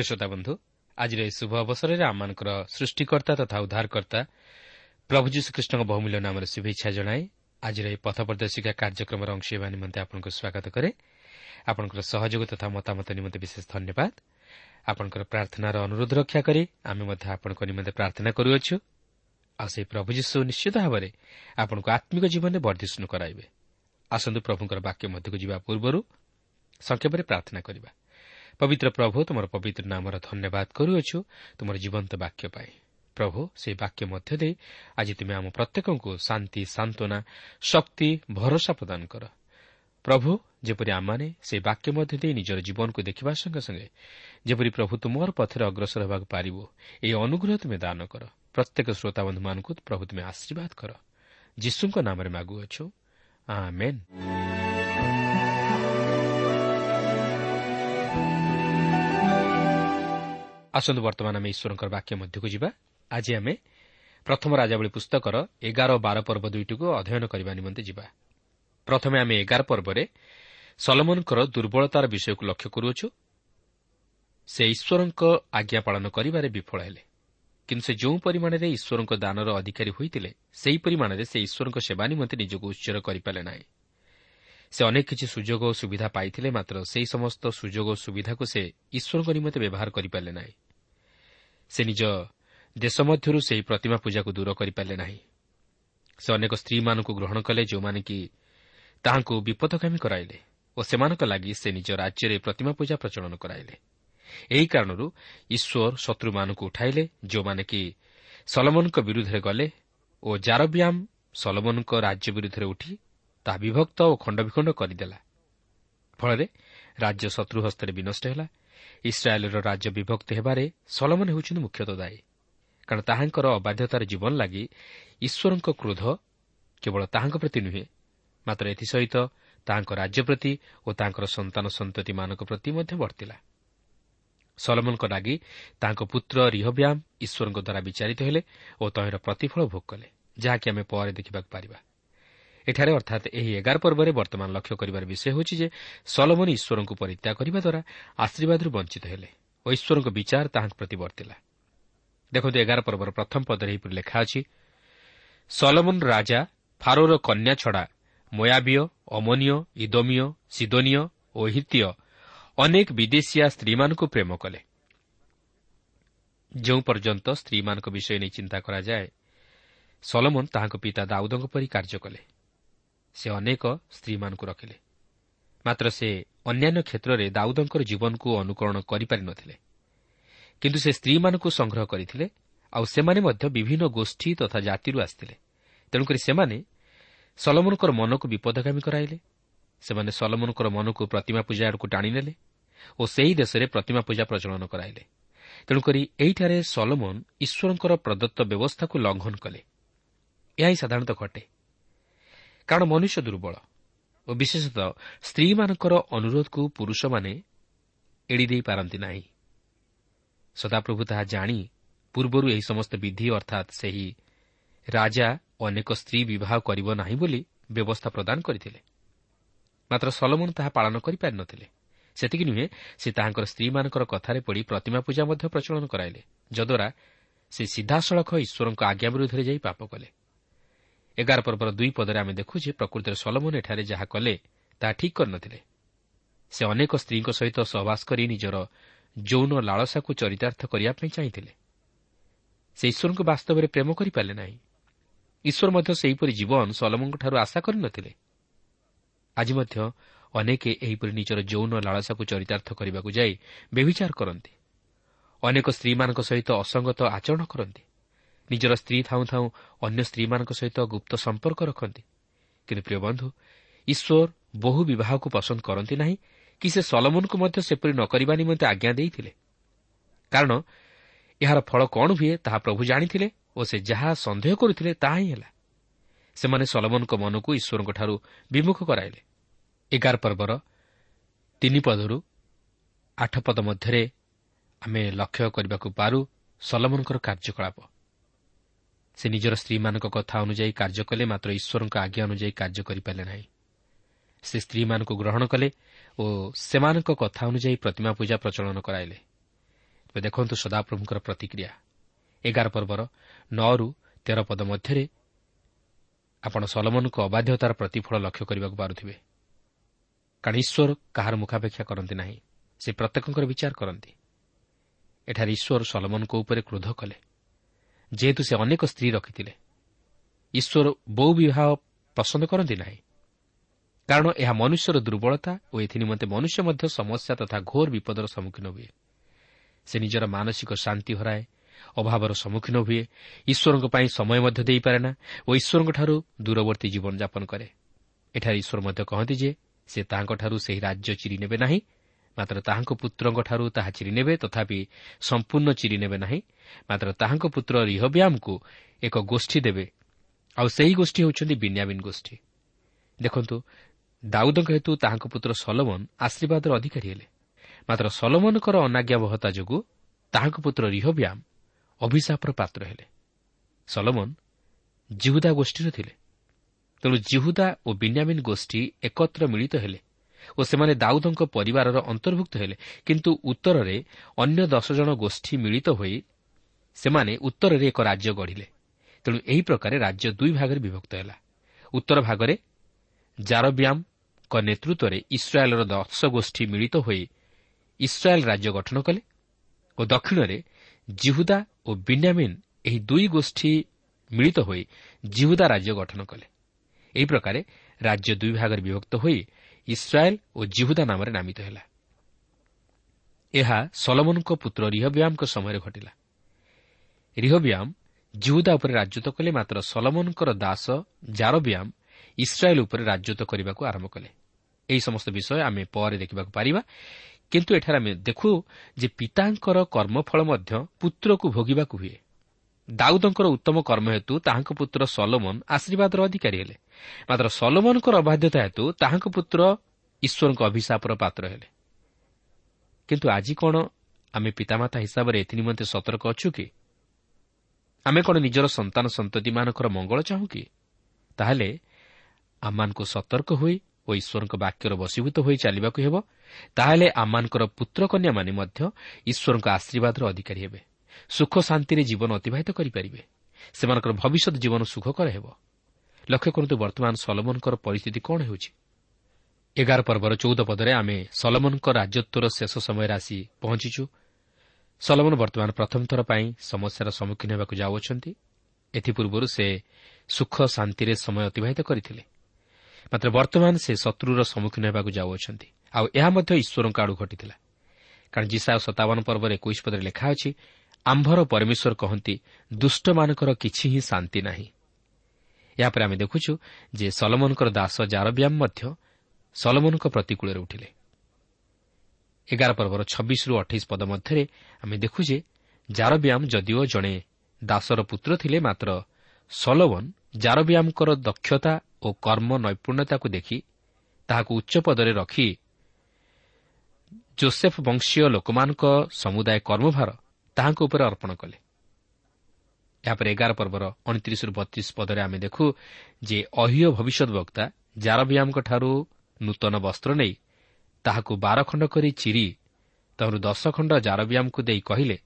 ପ୍ରିୟ ଶ୍ରୋତା ବନ୍ଧୁ ଆଜିର ଏହି ଶୁଭ ଅବସରରେ ଆମମାନଙ୍କର ସୃଷ୍ଟିକର୍ତ୍ତା ତଥା ଉଦ୍ଧାରକର୍ତ୍ତା ପ୍ରଭୁ ଯୀଶୁଖ୍ରୀଷ୍ଟଙ୍କ ବହୁମୂଲ୍ୟ ନାମରେ ଶୁଭେଚ୍ଛା ଜଣାଏ ଆଜିର ଏହି ପଥ ପ୍ରଦର୍ଶିକା କାର୍ଯ୍ୟକ୍ରମର ଅଂଶ ହେବା ନିମନ୍ତେ ଆପଣଙ୍କୁ ସ୍ୱାଗତ କରେ। ଆପଣଙ୍କର ସହଯୋଗ ତଥା ମତାମତ ନିମନ୍ତେ ବିଶେଷ ଧନ୍ୟବାଦ। ଆପଣଙ୍କର ପ୍ରାର୍ଥନାର ଅନୁରୋଧ ରକ୍ଷା କରି ଆମେ ମଧ୍ୟ ଆପଣଙ୍କ ନିମନ୍ତେ ପ୍ରାର୍ଥନା କରୁଅଛୁ। ଆଉ ସେହି ପ୍ରଭୁ ଯୀଶୁ ନିଶ୍ଚିତ ଭାବରେ ଆପଣଙ୍କୁ ଆତ୍ମିକ ଜୀବନରେ ବର୍ଦ୍ଧିଷ୍ଣୁ କରାଇବେ। ଆସନ୍ତୁ ପ୍ରଭୁଙ୍କର ବାକ୍ୟ ମଧ୍ୟକୁ ଯିବା ପୂର୍ବରୁ ପବିତ୍ର ପ୍ରଭୁ ତୁମର ପବିତ୍ର ନାମର ଧନ୍ୟବାଦ କରୁଅଛୁ ତୁମର ଜୀବନ୍ତ ବାକ୍ୟ ପାଇଁ। ପ୍ରଭୁ ସେହି ବାକ୍ୟ ମଧ୍ୟ ଦେଇ ଆଜି ତୁମେ ଆମ ପ୍ରତ୍ୟେକଙ୍କୁ ଶାନ୍ତି ସାନ୍ତ୍ୱନା ଶକ୍ତି ଭରସା ପ୍ରଦାନ କର। ପ୍ରଭୁ ଯେପରି ଆମମାନେ ସେହି ବାକ୍ୟ ମଧ୍ୟ ଦେଇ ନିଜର ଜୀବନକୁ ଦେଖିବା ସଙ୍ଗେ ସଙ୍ଗେ ଯେପରି ପ୍ରଭୁ ତୁମର ପଥରେ ଅଗ୍ରସର ହେବାକୁ ପାରିବ ଏହି ଅନୁଗ୍ରହ ତୁମେ ଦାନ କର। ପ୍ରତ୍ୟେକ ଶ୍ରୋତାବନ୍ଧୁମାନଙ୍କୁ ପ୍ରଭୁ ତୁମେ ଆଶୀର୍ବାଦ କର। ଯୀଶୁଙ୍କ ନାମରେ ମାଗୁଅଛୁ। ଆସନ୍ତୁ ବର୍ତ୍ତମାନ ଆମେ ଈଶ୍ୱରଙ୍କର ବାକ୍ୟ ମଧ୍ୟକୁ ଯିବା। ଆଜି ଆମେ ପ୍ରଥମ ରାଜାବଳୀ ପୁସ୍ତକର ଏଗାର ବାର ପର୍ବ ଦୁଇଟିକୁ ଅଧ୍ୟୟନ କରିବା ନିମନ୍ତେ ଯିବା। ପ୍ରଥମେ ଆମେ ଏଗାର ପର୍ବରେ ସଲମନଙ୍କର ଦୁର୍ବଳତାର ବିଷୟକୁ ଲକ୍ଷ୍ୟ କରୁଅଛୁ। ସେ ଈଶ୍ୱରଙ୍କ ଆଜ୍ଞା ପାଳନ କରିବାରେ ବିଫଳ ହେଲେ। କିନ୍ତୁ ସେ ଯେଉଁ ପରିମାଣରେ ଈଶ୍ୱରଙ୍କ ଦାନର ଅଧିକାରୀ ହୋଇଥିଲେ ସେହି ପରିମାଣରେ ସେ ଈଶ୍ୱରଙ୍କ ସେବା ନିମନ୍ତେ ନିଜକୁ ଉଚ୍ଚର କରିପାରିଲେ ନାହିଁ। ସେ ଅନେକ କିଛି ସୁଯୋଗ ଓ ସୁବିଧା ପାଇଥିଲେ ମାତ୍ର ସେହି ସମସ୍ତ ସୁଯୋଗ ଓ ସୁବିଧାକୁ ସେ ଈଶ୍ୱରଙ୍କ ନିମନ୍ତେ ବ୍ୟବହାର କରିପାରିଲେ ନାହିଁ। ସେ ନିଜ ଦେଶ ମଧ୍ୟରୁ ସେହି ପ୍ରତିମା ପୂଜାକୁ ଦୂର କରିପାରିଲେ ନାହିଁ। ସେ ଅନେକ ସ୍ତ୍ରୀମାନଙ୍କୁ ଗ୍ରହଣ କଲେ ଯେଉଁମାନେ କି ତାହାଙ୍କୁ ବିପଦକାମୀ କରାଇଲେ ଓ ସେମାନଙ୍କ ଲାଗି ସେ ନିଜ ରାଜ୍ୟରେ ପ୍ରତିମା ପୂଜା ପ୍ରଚଳନ କରାଇଲେ। ଏହି କାରଣରୁ ଈଶ୍ୱର ଶତ୍ରୁମାନଙ୍କୁ ଉଠାଇଲେ ଯେଉଁମାନେ କି ସଲମନଙ୍କ ବିରୁଦ୍ଧରେ ଗଲେ ଓ ଜାରବିଆମ୍ ସଲମନଙ୍କ ରାଜ୍ୟ ବିରୁଦ୍ଧରେ ଉଠି ତାହା ବିଭକ୍ତ ଓ ଖଣ୍ଡବିଖଣ୍ଡ କରିଦେଲା। ଫଳରେ ରାଜ୍ୟ ଶତ୍ରୁ ହସ୍ତରେ ବିନଷ୍ଟ ହେଲା। ଇସ୍ରାଏଲ୍ର ରାଜ୍ୟ ବିଭକ୍ତ ହେବାରେ ସଲମନ ହେଉଛନ୍ତି ମୁଖ୍ୟତଃ ଦାୟୀ। କାରଣ ତାହାଙ୍କର ଅବାଧ୍ୟତାର ଜୀବନ ଲାଗି ଈଶ୍ୱରଙ୍କ କ୍ରୋଧ କେବଳ ତାହାଙ୍କ ପ୍ରତି ନୁହେଁ ମାତ୍ର ଏଥିସହିତ ତାହାଙ୍କ ରାଜ୍ୟ ପ୍ରତି ଓ ତାଙ୍କର ସନ୍ତାନ ସନ୍ତତିମାନଙ୍କ ପ୍ରତି ମଧ୍ୟ ବର୍ତ୍ତିଲା। ସଲମନଙ୍କ ଲାଗି ତାଙ୍କ ପୁତ୍ର ରିହବ୍ୟାମ୍ ଈଶ୍ୱରଙ୍କ ଦ୍ୱାରା ବିଚାରିତ ହେଲେ ଓ ତହିଁର ପ୍ରତିଫଳ ଭୋଗ କଲେ ଯାହାକି ଆମେ ପରେ ଦେଖିବାକୁ ପାରିବା। ଏଠାରେ ଅର୍ଥାତ୍ ଏହି ଏଗାର ପର୍ବରେ ବର୍ତ୍ତମାନ ଲକ୍ଷ୍ୟ କରିବାର ବିଷୟ ହେଉଛି ଯେ ସଲମନ ଈଶ୍ୱରଙ୍କୁ ପରିତ୍ୟାଗ କରିବା ଦ୍ୱାରା ଆଶୀର୍ବାଦରୁ ବଞ୍ଚିତ ହେଲେ ଓ ଈଶ୍ୱରଙ୍କ ବିଚାର ତାହାଙ୍କ ପ୍ରତି ବର୍ତ୍ତିଲା। ଦେଖନ୍ତୁ ଏଗାର ପର୍ବର ପ୍ରଥମ ପଦରେ ଏହିପରି ଲେଖା ଅଛି ସଲମନ ରାଜା ଫାରୋର କନ୍ୟା ଛଡ଼ା ମୟାବିୟ ଅମନୀୟ ଇଦୋମିୟ ସିଦୋନିୟ ଓ ହିତୀୟ ଅନେକ ବିଦେଶିଆ ସ୍ତ୍ରୀମାନଙ୍କୁ ପ୍ରେମ କଲେ। ଯେଉଁ ପର୍ଯ୍ୟନ୍ତ ସ୍ତ୍ରୀମାନଙ୍କ ବିଷୟ ନେଇ ଚିନ୍ତା କରାଯାଏ ସଲମନ ତାହାଙ୍କ ପିତା ଦାଉଦଙ୍କ ପରି କାର୍ଯ୍ୟ କଲେ। ସେ ଅନେକ ସ୍ତ୍ରୀମାନଙ୍କୁ ରଖିଲେ। ମାତ୍ର ସେ ଅନ୍ୟାନ୍ୟ କ୍ଷେତ୍ରରେ ଦାଉଦଙ୍କର ଜୀବନକୁ ଅନୁକରଣ କରିପାରିନଥିଲେ କିନ୍ତୁ ସେ ସ୍ତ୍ରୀମାନଙ୍କୁ ସଂଗ୍ରହ କରିଥିଲେ ଆଉ ସେମାନେ ମଧ୍ୟ ବିଭିନ୍ନ ଗୋଷ୍ଠୀ ତଥା ଜାତିରୁ ଆସିଥିଲେ। ତେଣୁକରି ସେମାନେ ସଲମନଙ୍କର ମନକୁ ବିପଦଗାମୀ କରାଇଲେ। ସେମାନେ ସଲମନଙ୍କର ମନକୁ ପ୍ରତିମା ପୂଜା ଆଡ଼କୁ ଟାଣିନେଲେ ଓ ସେହି ଦେଶରେ ପ୍ରତିମା ପୂଜା ପ୍ରଚଳନ କରାଇଲେ। ତେଣୁକରି ଏହିଠାରେ ସଲମନ ଈଶ୍ୱରଙ୍କର ପ୍ରଦତ୍ତ ବ୍ୟବସ୍ଥାକୁ ଲଙ୍ଘନ କଲେ। ଏହା ହିଁ ସାଧାରଣତଃ ଘଟେ। କାରଣ ମନୁଷ୍ୟ ଦୁର୍ବଳ। ଓ ବିଶେଷତଃ ସ୍ତ୍ରୀମାନଙ୍କର ଅନୁରୋଧକୁ ପୁରୁଷମାନେ ଏଡ଼ିଦେଇ ପାରନ୍ତି ନାହିଁ। ସଦାପ୍ରଭୁ ତାହା ଜାଣି ପୂର୍ବରୁ ଏହି ସମସ୍ତ ବିଧି ଅର୍ଥାତ୍ ସେହି ରାଜା ଅନେକ ସ୍ତ୍ରୀ ବିବାହ କରିବ ନାହିଁ ବୋଲି ବ୍ୟବସ୍ଥା ପ୍ରଦାନ କରିଥିଲେ। ମାତ୍ର ସଲମନ ତାହା ପାଳନ କରିପାରିନଥିଲେ ସେତିକି ନୁହେଁ ସେ ତାହାଙ୍କର ସ୍ତ୍ରୀମାନଙ୍କର କଥାରେ ପଡ଼ି ପ୍ରତିମା ପୂଜା ମଧ୍ୟ ପ୍ରଚଳନ କରାଇଲେ ଯଦ୍ୱାରା ସେ ସିଧାସଳଖ ଈଶ୍ୱରଙ୍କ ଆଜ୍ଞା ବିରୁଦ୍ଧରେ ଯାଇ ପାପ କଲେ। ଏଗାର ପର୍ବର ଦୁଇ ପଦରେ ଆମେ ଦେଖୁ ଯେ ପ୍ରକୃତିରେ ସଲମନ ଏଠାରେ ଯାହା କଲେ ତାହା ଠିକ୍ କରିନଥିଲେ। ସେ ଅନେକ ସ୍ତ୍ରୀଙ୍କ ସହିତ ସହବାସ କରି ନିଜର ଯୌନ ଲାଳସାକୁ ଚରିତାର୍ଥ କରିବା ପାଇଁ ଚାହିଁଥିଲେ। ସେ ଈଶ୍ୱରଙ୍କୁ ବାସ୍ତବରେ ପ୍ରେମ କରିପାରିଲେ ନାହିଁ। ଈଶ୍ୱର ମଧ୍ୟ ସେହିପରି ଜୀବନ ସଲମଙ୍କଠାରୁ ଆଶା କରିନଥିଲେ। ଆଜି ମଧ୍ୟ ଅନେକ ଏହିପରି ନିଜର ଯୌନ ଲାଳସାକୁ ଚରିତାର୍ଥ କରିବାକୁ ଯାଇ ବ୍ୟବିଚାର କରନ୍ତି। ଅନେକ ସ୍ତ୍ରୀମାନଙ୍କ ସହିତ ଅସଙ୍ଗତ ଆଚରଣ କରନ୍ତି। ନିଜର ସ୍ତ୍ରୀ ଥାଉଁ ଥାଉଁ ଅନ୍ୟ ସ୍ତ୍ରୀମାନଙ୍କ ସହିତ ଗୁପ୍ତ ସମ୍ପର୍କ ରଖନ୍ତି। କିନ୍ତୁ ପ୍ରିୟ ବନ୍ଧୁ ଈଶ୍ୱର ବହୁ ବିବାହକୁ ପସନ୍ଦ କରନ୍ତି ନାହିଁ କି ସେ ସଲମନକୁ ମଧ୍ୟ ସେପରି ନ କରିବା ନିମନ୍ତେ ଆଜ୍ଞା ଦେଇଥିଲେ। କାରଣ ଏହାର ଫଳ କ'ଣ ହୁଏ ତାହା ପ୍ରଭୁ ଜାଣିଥିଲେ ଓ ସେ ଯାହା ସନ୍ଦେହ କରୁଥିଲେ ତାହା ହିଁ ହେଲା। ସେମାନେ ସଲମନଙ୍କ ମନକୁ ଈଶ୍ୱରଙ୍କଠାରୁ ବିମୁଖ କରାଇଲେ। ଏଗାର ପର୍ବର ତିନି ପଦରୁ ଆଠ ପଦ ମଧ୍ୟରେ ଆମେ ଲକ୍ଷ୍ୟ କରିବାକୁ ପାରୁ ସଲମନଙ୍କର କାର୍ଯ୍ୟକଳାପ। ସେ ନିଜର ସ୍ତ୍ରୀମାନଙ୍କ କଥା ଅନୁଯାୟୀ କାର୍ଯ୍ୟ କଲେ ମାତ୍ର ଈଶ୍ୱରଙ୍କ ଆଜ୍ଞା ଅନୁଯାୟୀ କାର୍ଯ୍ୟ କରିପାରିଲେ ନାହିଁ। ସେ ସ୍ତ୍ରୀମାନଙ୍କୁ ଗ୍ରହଣ କଲେ ଓ ସେମାନଙ୍କ କଥା ଅନୁଯାୟୀ ପ୍ରତିମା ପୂଜା ପ୍ରଚଳନ କରାଇଲେ। ଦେଖନ୍ତୁ ସଦାପ୍ରଭୁଙ୍କର ପ୍ରତିକ୍ରିୟା। ଏଗାର ପର୍ବର ନଅରୁ ତେର ପଦ ମଧ୍ୟରେ ଆପଣ ସଲମନଙ୍କ ଅବାଧ୍ୟତାର ପ୍ରତିଫଳ ଲକ୍ଷ୍ୟ କରିବାକୁ ପାରୁଥିବେ। କାରଣ ଈଶ୍ୱର କାହାର ମୁଖାପେକ୍ଷା କରନ୍ତି ନାହିଁ ସେ ପ୍ରତ୍ୟେକଙ୍କର ବିଚାର କରନ୍ତି। ଏଠାରେ ଈଶ୍ୱର ସଲମନଙ୍କ ଉପରେ କ୍ରୋଧ କଲେ। ଯେହେତୁ ସେ ଅନେକ ସ୍ତ୍ରୀ ରଖିଥିଲେ। ଈଶ୍ୱର ବହୁ ବିବାହ ପସନ୍ଦ କରନ୍ତି ନାହିଁ। କାରଣ ଏହା ମନୁଷ୍ୟର ଦୁର୍ବଳତା ଓ ଏଥି ନିମନ୍ତେ ମନୁଷ୍ୟ ମଧ୍ୟ ସମସ୍ୟା ତଥା ଘୋର ବିପଦର ସମ୍ମୁଖୀନ ହୁଏ। ସେ ନିଜର ମାନସିକ ଶାନ୍ତି ହରାଏ ଅଭାବର ସମ୍ମୁଖୀନ ହୁଏ ଈଶ୍ୱରଙ୍କ ପାଇଁ ସମୟ ମଧ୍ୟ ଦେଇପାରେ ନା ଓ ଈଶ୍ୱରଙ୍କଠାରୁ ଦୂରବର୍ତ୍ତୀ ଜୀବନଯାପନ କରେ। ଏଠାରେ ଈଶ୍ୱର ମଧ୍ୟ କହନ୍ତି ଯେ ସେ ତାହାଙ୍କଠାରୁ ସେହି ରାଜ୍ୟ ଚିରି ନେବେ ନାହିଁ ମାତ୍ର ତାହାଙ୍କ ପୁତ୍ରଙ୍କଠାରୁ ତାହା ଚିରିନେବେ ତଥାପି ସମ୍ପୂର୍ଣ୍ଣ ଚିରି ନେବେ ନାହିଁ। ମାତ୍ର ତାହାଙ୍କ ପୁତ୍ର ରିହବ୍ୟାମ୍କୁ ଏକ ଗୋଷ୍ଠୀ ଦେବେ। ଆଉ ସେହି ଗୋଷ୍ଠୀ ହେଉଛନ୍ତି ବିନ୍ୟାମିନ୍ ଗୋଷ୍ଠୀ। ଦେଖନ୍ତୁ ଦାଉଦଙ୍କ ହେତୁ ତାହାଙ୍କ ପୁତ୍ର ସଲମନ ଆଶୀର୍ବାଦର ଅଧିକାରୀ ହେଲେ। ମାତ୍ର ସଲମନଙ୍କର ଅନାଜ୍ଞାବହତା ଯୋଗୁଁ ତାହାଙ୍କ ପୁତ୍ର ରିହବ୍ୟାମ୍ ଅଭିଶାପର ପାତ୍ର ହେଲେ। ସଲମନ ଜିହୁଦା ଗୋଷ୍ଠୀର ଥିଲେ। ତେଣୁ ଜିହୁଦା ଓ ବିନ୍ୟାମିନ୍ ଗୋଷ୍ଠୀ ଏକତ୍ର ମିଳିତ ହେଲେ। ଓ ସେମାନେ ଦାଉଦଙ୍କ ପରିବାରର ଅନ୍ତର୍ଭୁକ୍ତ ହେଲେ। କିନ୍ତୁ ଉତ୍ତରରେ ଅନ୍ୟ ଦଶ ଜଣ ଗୋଷ୍ଠୀ ମିଳିତ ହୋଇ ସେମାନେ ଉତ୍ତରରେ ଏକ ରାଜ୍ୟ ଗଢ଼ିଲେ। ତେଣୁ ଏହି ପ୍ରକାରେ ରାଜ୍ୟ ଦୁଇ ଭାଗରେ ବିଭକ୍ତ ହେଲା। ଉତ୍ତର ଭାଗରେ ଜାରବ୍ୟାମ୍ଙ୍କ ନେତୃତ୍ୱରେ ଇସ୍ରାଏଲ୍ର ଦଶ ଗୋଷ୍ଠୀ ମିଳିତ ହୋଇ ଇସ୍ରାଏଲ୍ ରାଜ୍ୟ ଗଠନ କଲେ ଓ ଦକ୍ଷିଣରେ ଜିହୁଦା ଓ ବିନ୍ୟାମିନ୍ ଏହି ଦୁଇ ଗୋଷ୍ଠୀ ମିଳିତ ହୋଇ ଜିହୁଦା ରାଜ୍ୟ ଗଠନ କଲେ। ଏହି ପ୍ରକାରେ ରାଜ୍ୟ ଦୁଇ ଭାଗରେ ବିଭକ୍ତ ହୋଇ ଇସ୍ରାଏଲ୍ ଓ ଜିହୁଦା ନାମରେ ନାମିତ ହେଲା। ଏହା ସଲମନଙ୍କ ପୁତ୍ର ରିହବ୍ୟାମଙ୍କ ସମୟରେ ଘଟିଲା। ରିହବ୍ୟାମ ଜିହୁଦା ଉପରେ ରାଜତ୍ୱ କଲେ ମାତ୍ର ସଲମନଙ୍କର ଦାସ ଜାରବ୍ୟାମ ଇସ୍ରାଏଲ୍ ଉପରେ ରାଜତ୍ୱ କରିବାକୁ ଆରମ୍ଭ କଲେ। ଏହି ସମସ୍ତ ବିଷୟ ଆମେ ପରେ ଦେଖିବାକୁ ପାରିବା। କିନ୍ତୁ ଏଠାରେ ଆମେ ଦେଖୁ ଯେ ପିତାଙ୍କର କର୍ମଫଳ ମଧ୍ୟ ପୁତ୍ରକୁ ଭୋଗିବାକୁ ହୁଏ। ଦାଉଦଙ୍କର ଉତ୍ତମ କର୍ମ ହେତୁ ତାହାଙ୍କ ପୁତ୍ର ସଲୋମନ ଆଶୀର୍ବାଦର ଅଧିକାରୀ ହେଲେ। ମାତ୍ର ସଲୋମନଙ୍କର ଅବାଧ୍ୟତା ହେତୁ ତାହାଙ୍କ ପୁତ୍ର ଈଶ୍ୱରଙ୍କ ଅଭିଶାପର ପାତ୍ର ହେଲେ। କିନ୍ତୁ ଆଜି କ'ଣ ଆମେ ପିତାମାତା ହିସାବରେ ଏଥିନିମନ୍ତେ ସତର୍କ ଅଛୁ କି? ଆମେ କ'ଣ ନିଜର ସନ୍ତାନ ସନ୍ତତିମାନଙ୍କର ମଙ୍ଗଳ ଚାହୁଁ କି? ତାହେଲେ ଆମମାନଙ୍କୁ ସତର୍କ ହୋଇ ଓ ଈଶ୍ୱରଙ୍କ ବାକ୍ୟର ବଶୀଭୂତ ହୋଇ ଚାଲିବାକୁ ହେବ। ତାହେଲେ ଆମମାନଙ୍କର ପୁତ୍ରକନ୍ୟାମାନେ ମଧ୍ୟ ଈଶ୍ୱରଙ୍କ ଆଶୀର୍ବାଦର ଅଧିକାରୀ ହେବେ। ସୁଖ ଶାନ୍ତିରେ ଜୀବନ ଅତିବାହିତ କରିପାରିବେ। ସେମାନଙ୍କର ଭବିଷ୍ୟତ ଜୀବନ ସୁଖକର ହେବ। ଲକ୍ଷ୍ୟ କରନ୍ତୁ ବର୍ତ୍ତମାନ ସଲମନଙ୍କର ପରିସ୍ଥିତି କ'ଣ ହେଉଛି? ଏଗାର ପର୍ବର ଚଉଦ ପଦରେ ଆମେ ସଲମନଙ୍କ ରାଜତ୍ୱର ଶେଷ ସମୟରେ ଆସି ପହଞ୍ଚିଛୁ। ସଲମନ ବର୍ତ୍ତମାନ ପ୍ରଥମ ଥର ପାଇଁ ସମସ୍ୟାର ସମ୍ମୁଖୀନ ହେବାକୁ ଯାଉଅଛନ୍ତି। ଏଥିପୂର୍ବରୁ ସେ ସୁଖ ଶାନ୍ତିରେ ସମୟ ଅତିବାହିତ କରିଥିଲେ। ମାତ୍ର ବର୍ତ୍ତମାନ ସେ ଶତ୍ରୁର ସମ୍ମୁଖୀନ ହେବାକୁ ଯାଉଅଛନ୍ତି। ଆଉ ଏହା ମଧ୍ୟ ଈଶ୍ୱରଙ୍କ ଆଡ଼ୁ ଘଟିଥିଲା। କାରଣ ଜିସା ସତାବନ ପର୍ବରେ ଏକୋଇଶ ପଦରେ ଲେଖା ଅଛି ଆମ୍ଭର ପରମେଶ୍ୱର କହନ୍ତି ଦୁଷ୍ଟମାନଙ୍କର କିଛି ହିଁ ଶାନ୍ତି ନାହିଁ। ଏହାପରେ ଆମେ ଦେଖୁଛୁ ଯେ ସଲମନଙ୍କର ଦାସ ଜାରବ୍ୟାମ ମଧ୍ୟ ସଲମନଙ୍କ ପ୍ରତିକୂଳରେ ଉଠିଲେ। ଏଗାର ପର୍ବର ଛବିଶରୁ ଅଠେଇଶ ପଦ ମଧ୍ୟରେ ଆମେ ଦେଖୁ ଯେ ଜାରବ୍ୟାମ ଯଦିଓ ଜଣେ ଦାସର ପୁତ୍ର ଥିଲେ ମାତ୍ର ସଲମନ ଜାରବ୍ୟାମଙ୍କର ଦକ୍ଷତା ଓ କର୍ମ ନୈପୁଣ୍ୟତାକୁ ଦେଖି ତାହାକୁ ଉଚ୍ଚ ପଦରେ ରଖି ଜୋସେଫ ବଂଶୀୟ ଲୋକମାନଙ୍କ ସମୁଦାୟ କର୍ମଭାର ତାହାଙ୍କ ଉପରେ ଅର୍ପଣ କଲେ। ଏହାପରେ ଏଗାର ପର୍ବର ଅଣତିରିଶରୁ ବତିଶ ପଦରେ ଆମେ ଦେଖୁ ଯେ ଅହିୟ ଭବିଷ୍ୟତ ବକ୍ତା ଜାରବ୍ୟାମଙ୍କଠାରୁ ନୂତନ ବସ୍ତ୍ର ନେଇ ତାହାକୁ ବାର ଖଣ୍ଡ କରି ଚିରି ତହରୁ ଦଶ ଖଣ୍ଡ ଜାରବ୍ୟାମକୁ ଦେଇ କହିଲେ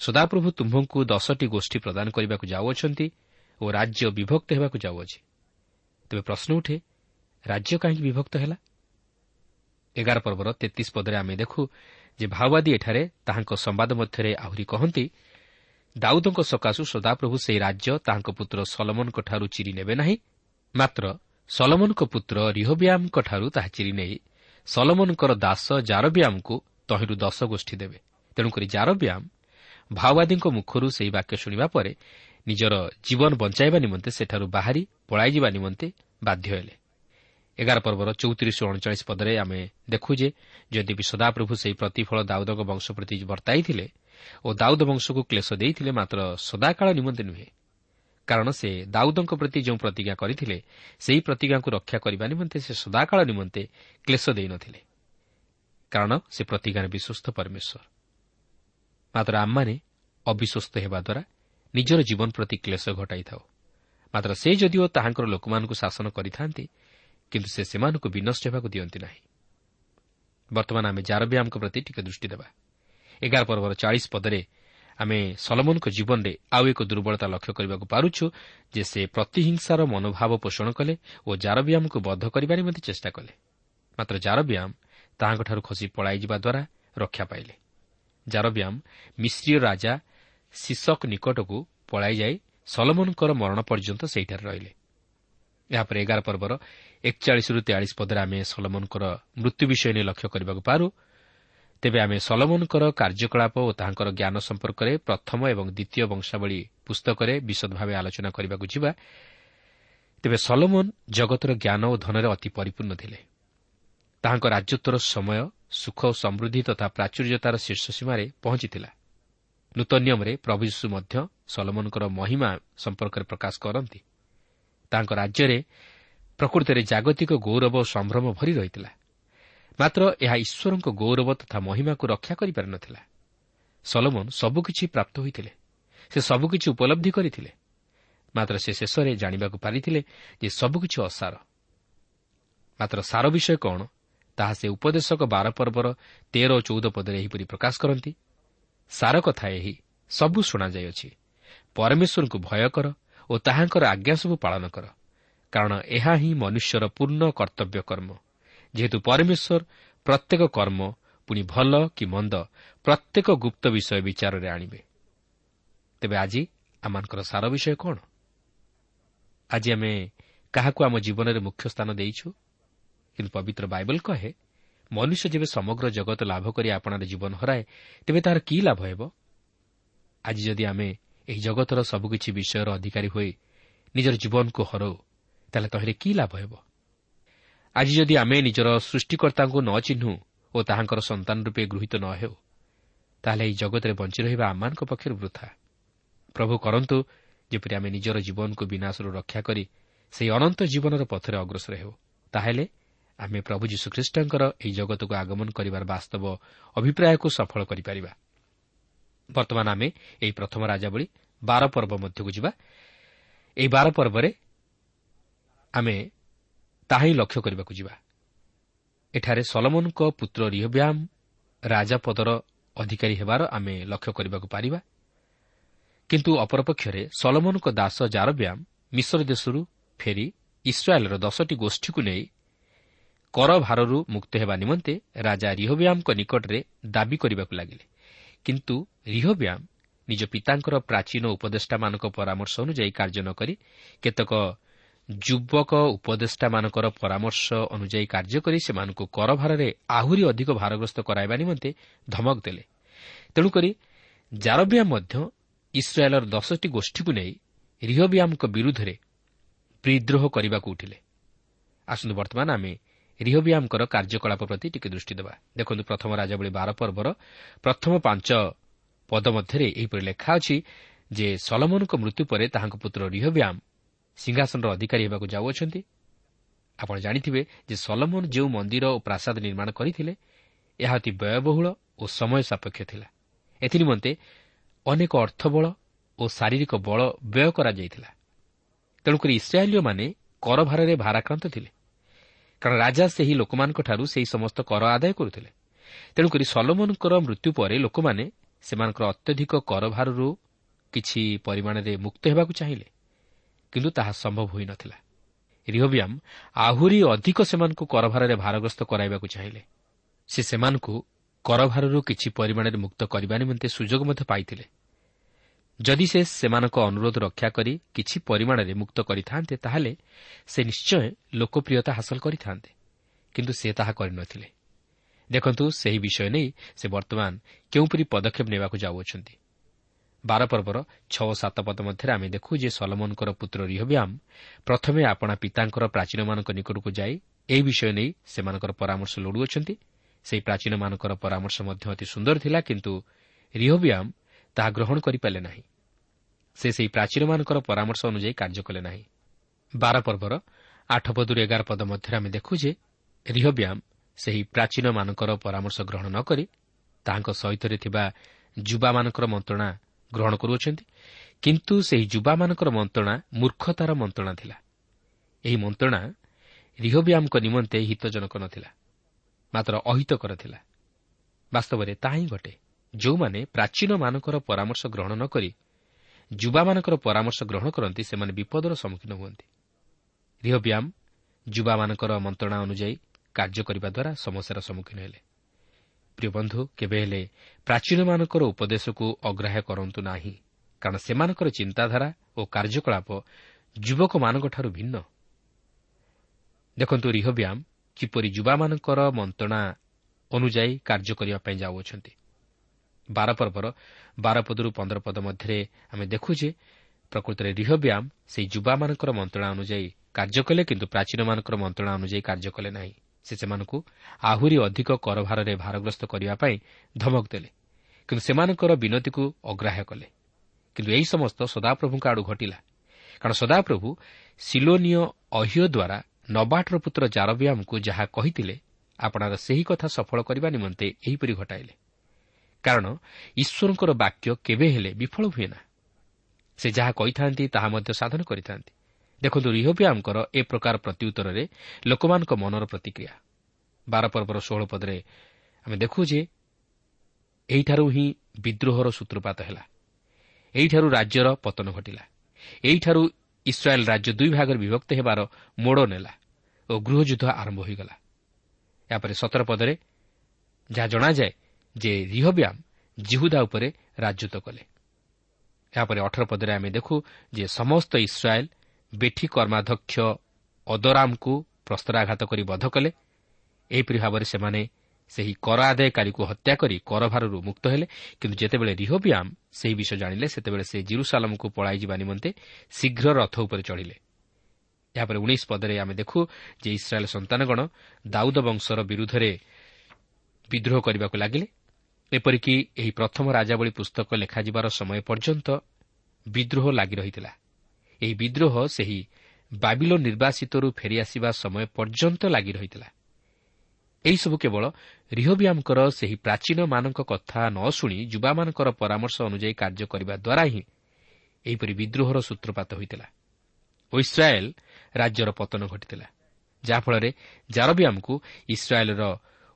ସଦାପ୍ରଭୁ ତୁମ୍ଭଙ୍କୁ ଦଶଟି ଗୋଷ୍ଠୀ ପ୍ରଦାନ କରିବାକୁ ଯାଉଅଛନ୍ତି ଓ ରାଜ୍ୟ ବିଭକ୍ତ ହେବାକୁ ଯାଉଅଛି। ତେବେ ପ୍ରଶ୍ନ ଉଠେ ରାଜ୍ୟ କାହିଁକି ବିଭକ୍ତ ହେଲା? ଏଗାର ପର୍ବର ତେତିଶ ପଦରେ ଆମେ ଦେଖୁ ଯେ ମାଓବାଦୀ ଏଠାରେ ତାହାଙ୍କ ସମ୍ବାଦ ମଧ୍ୟରେ ଆହୁରି କହନ୍ତି ଦାଉଦଙ୍କ ସକାଶୁ ସଦାପ୍ରଭୁ ସେହି ରାଜ୍ୟ ତାହାଙ୍କ ପୁତ୍ର ସଲମନଙ୍କଠାରୁ ଚିରି ନେବେ ନାହିଁ। ମାତ୍ର ସଲମନଙ୍କ ପୁତ୍ର ରିହବ୍ୟାମଙ୍କଠାରୁ ତାହା ଚିରି ନେଇ ସଲମନଙ୍କର ଦାସ ଜାରବ୍ୟାମଙ୍କୁ ତହିଁରୁ ଦଶ ଗୋଷ୍ଠୀ ଦେବେ। ତେଣୁକରି ଜାରବ୍ୟାମ ମାଓବାଦୀଙ୍କ ମୁଖରୁ ସେହି ବାକ୍ୟ ଶୁଣିବା ପରେ ନିଜର ଜୀବନ ବଞ୍ଚାଇବା ନିମନ୍ତେ ସେଠାରୁ ବାହାରି ପଳାଇଯିବା ନିମନ୍ତେ ବାଧ୍ୟ ହେଲେ। ଏଗାର ପର୍ବର ଚଉତିରିଶ ଅଣଚାଳିଶ ପଦରେ ଆମେ ଦେଖୁ ଯେ ଯଦି ବି ସଦାପ୍ରଭୁ ସେହି ପ୍ରତିଫଳ ଦାଉଦଙ୍କ ବଂଶ ପ୍ରତି ବର୍ତ୍ତାଇଥିଲେ ଓ ଦାଉଦ ବଂଶକୁ କ୍ଲେଶ ଦେଇଥିଲେ ମାତ୍ର ସଦାକାଳ ନିମନ୍ତେ ନୁହେଁ। କାରଣ ସେ ଦାଉଦଙ୍କ ପ୍ରତି ଯେଉଁ ପ୍ରତିଜ୍ଞା କରିଥିଲେ ସେହି ପ୍ରତିଜ୍ଞାକୁ ରକ୍ଷା କରିବା ନିମନ୍ତେ ସେ ସଦାକାଳ ନିମନ୍ତେ କ୍ଲେଶ ଦେଇନଥିଲେ। କାରଣ ସେ ପ୍ରତିଜ୍ଞାରେ ବିଶ୍ୱସ୍ତ ପରମେଶ୍ୱର। ମାତ୍ର ଆମମାନେ ଅବିଶ୍ୱସ୍ତ ହେବା ଦ୍ୱାରା ନିଜର ଜୀବନ ପ୍ରତି କ୍ଲେଶ ଘଟାଇଥାଉ। ମାତ୍ର ସେ ଯଦିଓ ତାହାଙ୍କର ଲୋକମାନଙ୍କୁ ଶାସନ କରିଥାନ୍ତି କିନ୍ତୁ ସେ ସେମାନଙ୍କୁ ବିନଷ୍ଟ ହେବାକୁ ଦିଅନ୍ତି ନାହିଁ। ବର୍ତ୍ତମାନ ଆମେ ଜାରବ୍ୟାମଙ୍କ ପ୍ରତି ଟିକେ ଦୃଷ୍ଟି ଦେବା। ଏଗାର ପର୍ବର ଚାଳିଶ ପଦରେ ଆମେ ସଲମନଙ୍କ ଜୀବନରେ ଆଉ ଏକ ଦୁର୍ବଳତା ଲକ୍ଷ୍ୟ କରିବାକୁ ପାରୁଛୁ ଯେ ସେ ପ୍ରତିହିଂସାର ମନୋଭାବ ପୋଷଣ କଲେ ଓ ଜାରବ୍ୟାମକୁ ବଦ୍ଧ କରିବା ନିମନ୍ତେ ଚେଷ୍ଟା କଲେ। ମାତ୍ର ଜାରବ୍ୟାମ ତାହାଙ୍କଠାରୁ ଖସି ପଳାଇଯିବା ଦ୍ୱାରା ରକ୍ଷା ପାଇଲେ। ଜାରବ୍ୟାମ ମିଶ୍ରୀୟ ରାଜା ଶିଶକ ନିକଟକୁ ପଳାଇଯାଇ ସଲମନଙ୍କର ମରଣ ପର୍ଯ୍ୟନ୍ତ ସେହିଠାରେ ରହିଲେ। ଏହାପରେ ଏଗାର ପର୍ବର ଏକଚାଳିଶରୁ ତେୟାଳିଶ ପଦରେ ଆମେ ସଲମନଙ୍କର ମୃତ୍ୟୁ ବିଷୟ ନେଇ ଲକ୍ଷ୍ୟ କରିବାକୁ ପାରୁ। ତେବେ ଆମେ ସଲମନଙ୍କର କାର୍ଯ୍ୟକଳାପ ଓ ତାହାଙ୍କର ଜ୍ଞାନ ସମ୍ପର୍କରେ ପ୍ରଥମ ଏବଂ ଦ୍ୱିତୀୟ ବଂଶାବଳୀ ପୁସ୍ତକରେ ବିଶଦ ଭାବେ ଆଲୋଚନା କରିବାକୁ ଯିବା। ତେବେ ସଲମନ ଜଗତର ଜ୍ଞାନ ଓ ଧନରେ ଅତି ପରିପୂର୍ଣ୍ଣ ଥିଲେ। ତାହାଙ୍କ ରାଜତ୍ୱର ସମୟ ସୁଖ ଓ ସମୃଦ୍ଧି ତଥା ପ୍ରାଚୁର୍ଯ୍ୟତାର ଶୀର୍ଷ ସୀମାରେ ପହଞ୍ଚିଥିଲା। ନୂତନ ନିୟମରେ ପ୍ରଭୁ ଯୀଶୁ ମଧ୍ୟ ସଲମନଙ୍କର ମହିମା ସମ୍ପର୍କରେ ପ୍ରକାଶ କରନ୍ତି। ତାଙ୍କ ରାଜ୍ୟରେ ପ୍ରକୃତରେ ଜାଗତିକ ଗୌରବ ଓ ସମ୍ଭ୍ରମ ଭରି ରହିଥିଲା। ମାତ୍ର ଏହା ଈଶ୍ୱରଙ୍କ ଗୌରବ ତଥା ମହିମାକୁ ରକ୍ଷା କରିପାରିନଥିଲା। ସଲମନ ସବୁକିଛି ପ୍ରାପ୍ତ ହୋଇଥିଲେ। ସେ ସବୁକିଛି ଉପଲବ୍ଧି କରିଥିଲେ। ମାତ୍ର ସେ ଶେଷରେ ଜାଣିବାକୁ ପାରିଥିଲେ ଯେ ସବୁକିଛି ଅସାର। ମାତ୍ର ସାର ବିଷୟ କ'ଣ ତାହା ସେ ଉପଦେଶକ ବାର ପର୍ବର ତେର ଓ ଚଉଦ ପଦରେ ଏହିପରି ପ୍ରକାଶ କରନ୍ତି। ସାର କଥା ଏହି ସବୁ ଶୁଣାଯାଇଅଛି ପରମେଶ୍ୱରଙ୍କୁ ଭୟ କର ଓ ତାହାଙ୍କର ଆଜ୍ଞା ସବୁ ପାଳନ କର। କାରଣ ଏହା ହିଁ ମନୁଷ୍ୟର ପୂର୍ଣ୍ଣ କର୍ତ୍ତବ୍ୟ କର୍ମ। ଯେହେତୁ ପରମେଶ୍ୱର ପ୍ରତ୍ୟେକ କର୍ମ ପୁଣି ଭଲ କି ମନ୍ଦ ପ୍ରତ୍ୟେକ ଗୁପ୍ତ ବିଷୟ ବିଚାରରେ ଆଣିବେ। ତେବେ ଆଜି ଆମମାନଙ୍କର ସାର ବିଷୟ କ'ଣ? ଆଜି ଆମେ କାହାକୁ ଆମ ଜୀବନରେ ମୁଖ୍ୟ ସ୍ଥାନ ଦେଇଛୁ? କିନ୍ତୁ ପବିତ୍ର ବାଇବଲ କହେ ମନୁଷ୍ୟ ଯେବେ ସମଗ୍ର ଜଗତ ଲାଭ କରି ଆପଣାର ଜୀବନ ହରାଏ ତେବେ ତାହାର କି ଲାଭ ହେବ? ଆଜି ଯଦି ଆମେ ଏହି ଜଗତର ସବୁକିଛି ବିଷୟର ଅଧିକାରୀ ହୋଇ ନିଜର ଜୀବନକୁ ହରାଉ ତାହେଲେ ତହିଁରେ କି ଲାଭ ହେବ? ଆଜି ଯଦି ଆମେ ନିଜର ସୃଷ୍ଟିକର୍ତ୍ତାଙ୍କୁ ନ ଚିହ୍ନୁ ଓ ତାହାଙ୍କର ସନ୍ତାନ ରୂପେ ଗୃହୀତ ନ ହେଉ ତାହେଲେ ଏହି ଜଗତରେ ବଞ୍ଚି ରହିବା ଆମମାନଙ୍କ ପକ୍ଷରୁ ବୃଥା। ପ୍ରଭୁ କରନ୍ତୁ ଯେପରି ଆମେ ନିଜର ଜୀବନକୁ ବିନାଶରୁ ରକ୍ଷା କରି ସେହି ଅନନ୍ତ ଜୀବନର ପଥରେ ଅଗ୍ରସର ହେଉ ତାହେଲେ ଆମେ ପ୍ରଭୁ ଯୀଶୁଖ୍ରୀଷ୍ଟଙ୍କର ଏହି ଜଗତକୁ ଆଗମନ କରିବାର ବାସ୍ତବ ଅଭିପ୍ରାୟକୁ ସଫଳ କରିପାରିବା। ବର୍ତ୍ତମାନ ଆମେ ଏହି ପ୍ରଥମ ରାଜାବଳୀ ବାର ପର୍ବ ମଧ୍ୟକୁ ଯିବା। ଏହି ବାର ପର୍ବରେ ଆମେ ତାହା ହିଁ ଲକ୍ଷ୍ୟ କରିବାକୁ ଯିବା। ଏଠାରେ ସଲମନଙ୍କ ପୁତ୍ର ରିହବ୍ୟାମ୍ ରାଜାପଦର ଅଧିକାରୀ ହେବାର ଆମେ ଲକ୍ଷ୍ୟ କରିବାକୁ ପାରିବା। କିନ୍ତୁ ଅପରପକ୍ଷରେ ସଲମନଙ୍କ ଦାସ ଜାରବ୍ୟାମ୍ ମିଶ୍ର ଦେଶରୁ ଫେରି ଇସ୍ରାଏଲ୍ର ଦଶଟି ଗୋଷ୍ଠୀକୁ ନେଇ କର ଭାରରୁ ମୁକ୍ତ ହେବା ନିମନ୍ତେ ରାଜା ରିହବ୍ୟାମ୍ଙ୍କ ନିକଟରେ ଦାବି କରିବାକୁ ଲାଗିଲେ। କିନ୍ତୁ ରିହବ୍ୟାମ୍ ନିଜ ପିତାଙ୍କର ପ୍ରାଚୀନ ଉପଦେଷ୍ଟାମାନଙ୍କ ପରାମର୍ଶ ଅନୁଯାୟୀ କାର୍ଯ୍ୟ ନ କରି କେତେକ ଯୁବକ ଉପଦେଷ୍ଟାମାନଙ୍କର ପରାମର୍ଶ ଅନୁଯାୟୀ କାର୍ଯ୍ୟ କରି ସେମାନଙ୍କୁ କରଭାରରେ ଆହୁରି ଅଧିକ ଭାରଗ୍ରସ୍ତ କରାଇବା ନିମନ୍ତେ ଧମକ ଦେଲେ। ତେଣୁକରି ଜାରବିଆ ମଧ୍ୟ ଇସ୍ରାଏଲ୍ର ଦଶଟି ଗୋଷ୍ଠୀକୁ ନେଇ ରିହବିଆମ୍ଙ୍କ ବିରୁଦ୍ଧରେ ବିଦ୍ରୋହ କରିବାକୁ ଉଠିଲେ। ଆସନ୍ତୁ ବର୍ତ୍ତମାନ ଆମେ ରିହବିଆମ୍ଙ୍କର କାର୍ଯ୍ୟକଳାପ ପ୍ରତି ଟିକେ ଦୃଷ୍ଟି ଦେବା। ଦେଖନ୍ତୁ ପ୍ରଥମ ରାଜାବଳୀ ବାର ପର୍ବର ପ୍ରଥମ ପାଞ୍ଚ ପଦ ମଧ୍ୟରେ ଏହିପରି ଲେଖା ଅଛି ଯେ ସଲମନଙ୍କ ମୃତ୍ୟୁ ପରେ ତାହାଙ୍କ ପୁତ୍ର ରିହବ୍ୟାମ୍ ସିଂହାସନର ଅଧିକାରୀ ହେବାକୁ ଯାଉଅଛନ୍ତି। ଆପଣ ଜାଣିଥିବେ ଯେ ସଲମନ ଯେଉଁ ମନ୍ଦିର ଓ ପ୍ରାସାଦ ନିର୍ମାଣ କରିଥିଲେ ଏହା ଅତି ବ୍ୟୟବହୁଳ ଓ ସମୟ ସାପେକ୍ଷ ଥିଲା। ଏଥିନିମନ୍ତେ ଅନେକ ଅର୍ଥବଳ ଓ ଶାରୀରିକ ବଳ ବ୍ୟୟ କରାଯାଇଥିଲା। ତେଣୁକରି ଇସ୍ରାଏଲୀୟମାନେ କରଭାରରେ ଭାରାକ୍ରାନ୍ତ ଥିଲେ। କାରଣ ରାଜା ସେହି ଲୋକମାନଙ୍କଠାରୁ ସେହି ସମସ୍ତ କର ଆଦାୟ କରୁଥିଲେ। ତେଣୁକରି ସଲମନଙ୍କର ମୃତ୍ୟୁ ପରେ ଲୋକମାନେ ସେମାନଙ୍କର ଅତ୍ୟଧିକ କରଭାରରୁ କିଛି ପରିମାଣରେ ମୁକ୍ତ ହେବାକୁ ଚାହିଁଲେ। କିନ୍ତୁ ତାହା ସମ୍ଭବ ହୋଇନଥିଲା ରିହବିଆମ୍ ଆହୁରି ଅଧିକ ସେମାନଙ୍କୁ କରଭାରରେ ଭାରଗ୍ରସ୍ତ କରାଇବାକୁ ଚାହିଁଲେ ସେ ସେମାନଙ୍କୁ କରଭାରରୁ କିଛି ପରିମାଣରେ ମୁକ୍ତ କରିବା ନିମନ୍ତେ ସୁଯୋଗ ମଧ୍ୟ ପାଇଥିଲେ ଯଦି ସେ ସେମାନଙ୍କ ଅନୁରୋଧ ରକ୍ଷା କରି କିଛି ପରିମାଣରେ ମୁକ୍ତ କରିଥାନ୍ତେ ତାହେଲେ ସେ ନିଶ୍ଚୟ ଲୋକପ୍ରିୟତା ହାସଲ କରିଥାନ୍ତେ। କିନ୍ତୁ ସେ ତାହା କରିନଥିଲେ ଦେଖନ୍ତୁ ସେହି ବିଷୟ ନେଇ ସେ ବର୍ତ୍ତମାନ କେଉଁପରି ପଦକ୍ଷେପ ନେବାକୁ ଯାଉଅଛନ୍ତି। ବାରପର୍ବର ଛଅ ସାତ ପଦ ମଧ୍ୟରେ ଆମେ ଦେଖୁ ଯେ ସଲମନଙ୍କର ପୁତ୍ର ରିହବ୍ୟାମ୍ ପ୍ରଥମେ ଆପଣା ପିତାଙ୍କର ପ୍ରାଚୀନମାନଙ୍କ ନିକଟକୁ ଯାଇ ଏହି ବିଷୟ ନେଇ ସେମାନଙ୍କର ପରାମର୍ଶ ଲୋଡ଼ୁଅଛନ୍ତି। ସେହି ପ୍ରାଚୀନମାନଙ୍କର ପରାମର୍ଶ ମଧ୍ୟ ଅତି ସୁନ୍ଦର ଥିଲା କିନ୍ତୁ ରିହବ୍ୟାମ୍ ତାହା ଗ୍ରହଣ କରିପାରିଲେ ନାହିଁ। ସେ ସେହି ପ୍ରାଚୀନମାନଙ୍କର ପରାମର୍ଶ ଅନୁଯାୟୀ କାର୍ଯ୍ୟ କଲେ ନାହିଁ। ବାର ପର୍ବର ଆଠ ପଦରୁ ଏଗାର ପଦ ମଧ୍ୟରେ ଆମେ ଦେଖୁ ଯେ ରିହବ୍ୟାମ୍ ସେହି ପ୍ରାଚୀନମାନଙ୍କର ପରାମର୍ଶ ଗ୍ରହଣ ନ କରି ତାହାଙ୍କ ସହିତରେ ଥିବା ଯୁବାମାନଙ୍କର ମନ୍ତ୍ରଣା ଗ୍ରହଣ କରୁଅଛନ୍ତି। କିନ୍ତୁ ସେହି ଯୁବାମାନଙ୍କର ମନ୍ତ୍ରଣା ମୂର୍ଖତାର ମନ୍ତ୍ରଣା ଥିଲା। ଏହି ମନ୍ତ୍ରଣା ରିହବ୍ୟାମ୍ଙ୍କ ନିମନ୍ତେ ହିତଜନକ ନ ଥିଲା ମାତ୍ର ଅହିତକର ଥିଲା। ବାସ୍ତବରେ ତାହା ହିଁ ଘଟେ। ଯେଉଁମାନେ ପ୍ରାଚୀନମାନଙ୍କର ପରାମର୍ଶ ଗ୍ରହଣ ନ କରି ଯୁବାମାନଙ୍କର ପରାମର୍ଶ ଗ୍ରହଣ କରନ୍ତି ସେମାନେ ବିପଦର ସମ୍ମୁଖୀନ ହୁଅନ୍ତି। ରିହବ୍ୟାମ୍ ଯୁବାମାନଙ୍କର ମନ୍ତ୍ରଣା ଅନୁଯାୟୀ କାର୍ଯ୍ୟ କରିବା ଦ୍ୱାରା ସମସ୍ୟାର ସମ୍ମୁଖୀନ ହେଲେ। ପ୍ରିୟ ବନ୍ଧୁ କେବେ ହେଲେ ପ୍ରାଚୀନମାନଙ୍କର ଉପଦେଶକୁ ଅଗ୍ରାହ୍ୟ କରନ୍ତୁ ନାହିଁ। କାରଣ ସେମାନଙ୍କର ଚିନ୍ତାଧାରା ଓ କାର୍ଯ୍ୟକଳାପ ଯୁବକମାନଙ୍କଠାରୁ ଭିନ୍ନ। ଦେଖନ୍ତୁ ରିହବ୍ୟାମ୍ କିପରି ଯୁବାମାନଙ୍କର ମନ୍ତ୍ରଣା ଅନୁଯାୟୀ କାର୍ଯ୍ୟ କରିବା ପାଇଁ ଯାଉଅଛନ୍ତି। ବାର ପର୍ବର ବାର ପଦରୁ ପନ୍ଦର ପଦ ମଧ୍ୟରେ ଆମେ ଦେଖୁ ଯେ ପ୍ରକୃତରେ ରିହବ୍ୟାମ୍ ସେହି ଯୁବାମାନଙ୍କର ମନ୍ତ୍ରଣା ଅନୁଯାୟୀ କାର୍ଯ୍ୟ କଲେ କିନ୍ତୁ ପ୍ରାଚୀନମାନଙ୍କର ମନ୍ତ୍ରଣା ଅନୁଯାୟୀ କାର୍ଯ୍ୟ କଲେ ନାହିଁ। ସେ ସେମାନଙ୍କୁ ଆହୁରି ଅଧିକ କରଭାରରେ ଭାରଗ୍ରସ୍ତ କରିବା ପାଇଁ ଧମକ ଦେଲେ। କିନ୍ତୁ ସେମାନଙ୍କର ବିନତିକୁ ଅଗ୍ରାହ୍ୟ କଲେ। କିନ୍ତୁ ଏହି ସମସ୍ତ ସଦାପ୍ରଭୁଙ୍କ ଆଡ଼ୁ ଘଟିଲା। କାରଣ ସଦାପ୍ରଭୁ ସିଲୋନୀୟ ଅହିୟ ଦ୍ୱାରା ନବାଟର ପୁତ୍ର ଜାରବିୟାମଙ୍କୁ ଯାହା କହିଥିଲେ ଆପଣାର ସେହି କଥା ସଫଳ କରିବା ନିମନ୍ତେ ଏହିପରି ଘଟାଇଲେ। କାରଣ ଈଶ୍ୱରଙ୍କର ବାକ୍ୟ କେବେ ହେଲେ ବିଫଳ ହୁଏ ନା ସେ ଯାହା କହିଥାନ୍ତି ତାହା ମଧ୍ୟ ସାଧନ କରିଥାନ୍ତି। ଦେଖନ୍ତୁ ରିହବିଆମଙ୍କର ଏ ପ୍ରକାର ପ୍ରତ୍ୟୁତ୍ତରରେ ଲୋକମାନଙ୍କ ମନର ପ୍ରତିକ୍ରିୟା। ବାର ପର୍ବର ଷୋହଳ ପଦରେ ଆମେ ଦେଖୁ ଯେ ଏହିଠାରୁ ହିଁ ବିଦ୍ରୋହର ସୂତ୍ରପାତ ହେଲା। ଏହିଠାରୁ ରାଜ୍ୟର ପତନ ଘଟିଲା। ଏହିଠାରୁ ଇସ୍ରାଏଲ୍ ରାଜ୍ୟ ଦୁଇ ଭାଗରେ ବିଭକ୍ତ ହେବାର ମୋଡ଼ ନେଲା ଓ ଗୃହଯୁଦ୍ଧ ଆରମ୍ଭ ହୋଇଗଲା। ଏହାପରେ ସତର ପଦରେ ଯାହା ଜଣାଯାଏ ଯେ ରିହବ୍ୟାମ୍ ଜିହୁଦା ଉପରେ ରାଜତ୍ୱ କଲେ। ଏହାପରେ ଅଠର ପଦରେ ଆମେ ଦେଖୁ ଯେ ସମସ୍ତ ଇସ୍ରାଏଲ୍ ବେଠି କର୍ମାଧ୍ୟକ୍ଷ ଅଦରାମକୁ ପ୍ରସ୍ତରାଘାତ କରି ବଧ କଲେ। ଏହିପରି ଭାବରେ ସେମାନେ ସେହି କର ଆଦାୟକାରୀକୁ ହତ୍ୟା କରି କରଭାରରୁ ମୁକ୍ତ ହେଲେ। କିନ୍ତୁ ଯେତେବେଳେ ରିହୋବିଆମ୍ ସେହି ବିଷୟ ଜାଣିଲେ ସେତେବେଳେ ସେ ଜିରୁସାଲମକୁ ପଳାଇଯିବା ନିମନ୍ତେ ଶୀଘ୍ର ରଥ ଉପରେ ଚଢ଼ିଲେ। ଏହାପରେ ଉଣେଇଶ ପଦରେ ଆମେ ଦେଖୁ ଯେ ଇସ୍ରାଏଲ୍ ସନ୍ତାନଗଣ ଦାଉଦ ବଂଶର ବିରୁଦ୍ଧରେ ବିଦ୍ରୋହ କରିବାକୁ ଲାଗିଲେ। ଏପରିକି ଏହି ପ୍ରଥମ ରାଜାବଳୀ ପୁସ୍ତକ ଲେଖାଯିବାର ସମୟ ପର୍ଯ୍ୟନ୍ତ ବିଦ୍ରୋହ ଲାଗି ରହିଥିଲା। ଏହି ବିଦ୍ରୋହ ସେହି ବାବିଲୋ ନିର୍ବାସିତରୁ ଫେରିଆସିବା ସମୟ ପର୍ଯ୍ୟନ୍ତ ଲାଗି ରହିଥିଲା। ଏହିସବୁ କେବଳ ରିହୋବିଆମଙ୍କର ସେହି ପ୍ରାଚୀନମାନଙ୍କ କଥା ନ ଶୁଣି ଯୁବାମାନଙ୍କର ପରାମର୍ଶ ଅନୁଯାୟୀ କାର୍ଯ୍ୟ କରିବା ଦ୍ୱାରା ହିଁ ଏହିପରି ବିଦ୍ରୋହର ସୂତ୍ରପାତ ହୋଇଥିଲା। ଓ ଇସ୍ରାଏଲ୍ ରାଜ୍ୟର ପତନ ଘଟିଥିଲା ଯାହାଫଳରେ ଜାରବିଆମକୁ ଇସ୍ରାଏଲ୍ର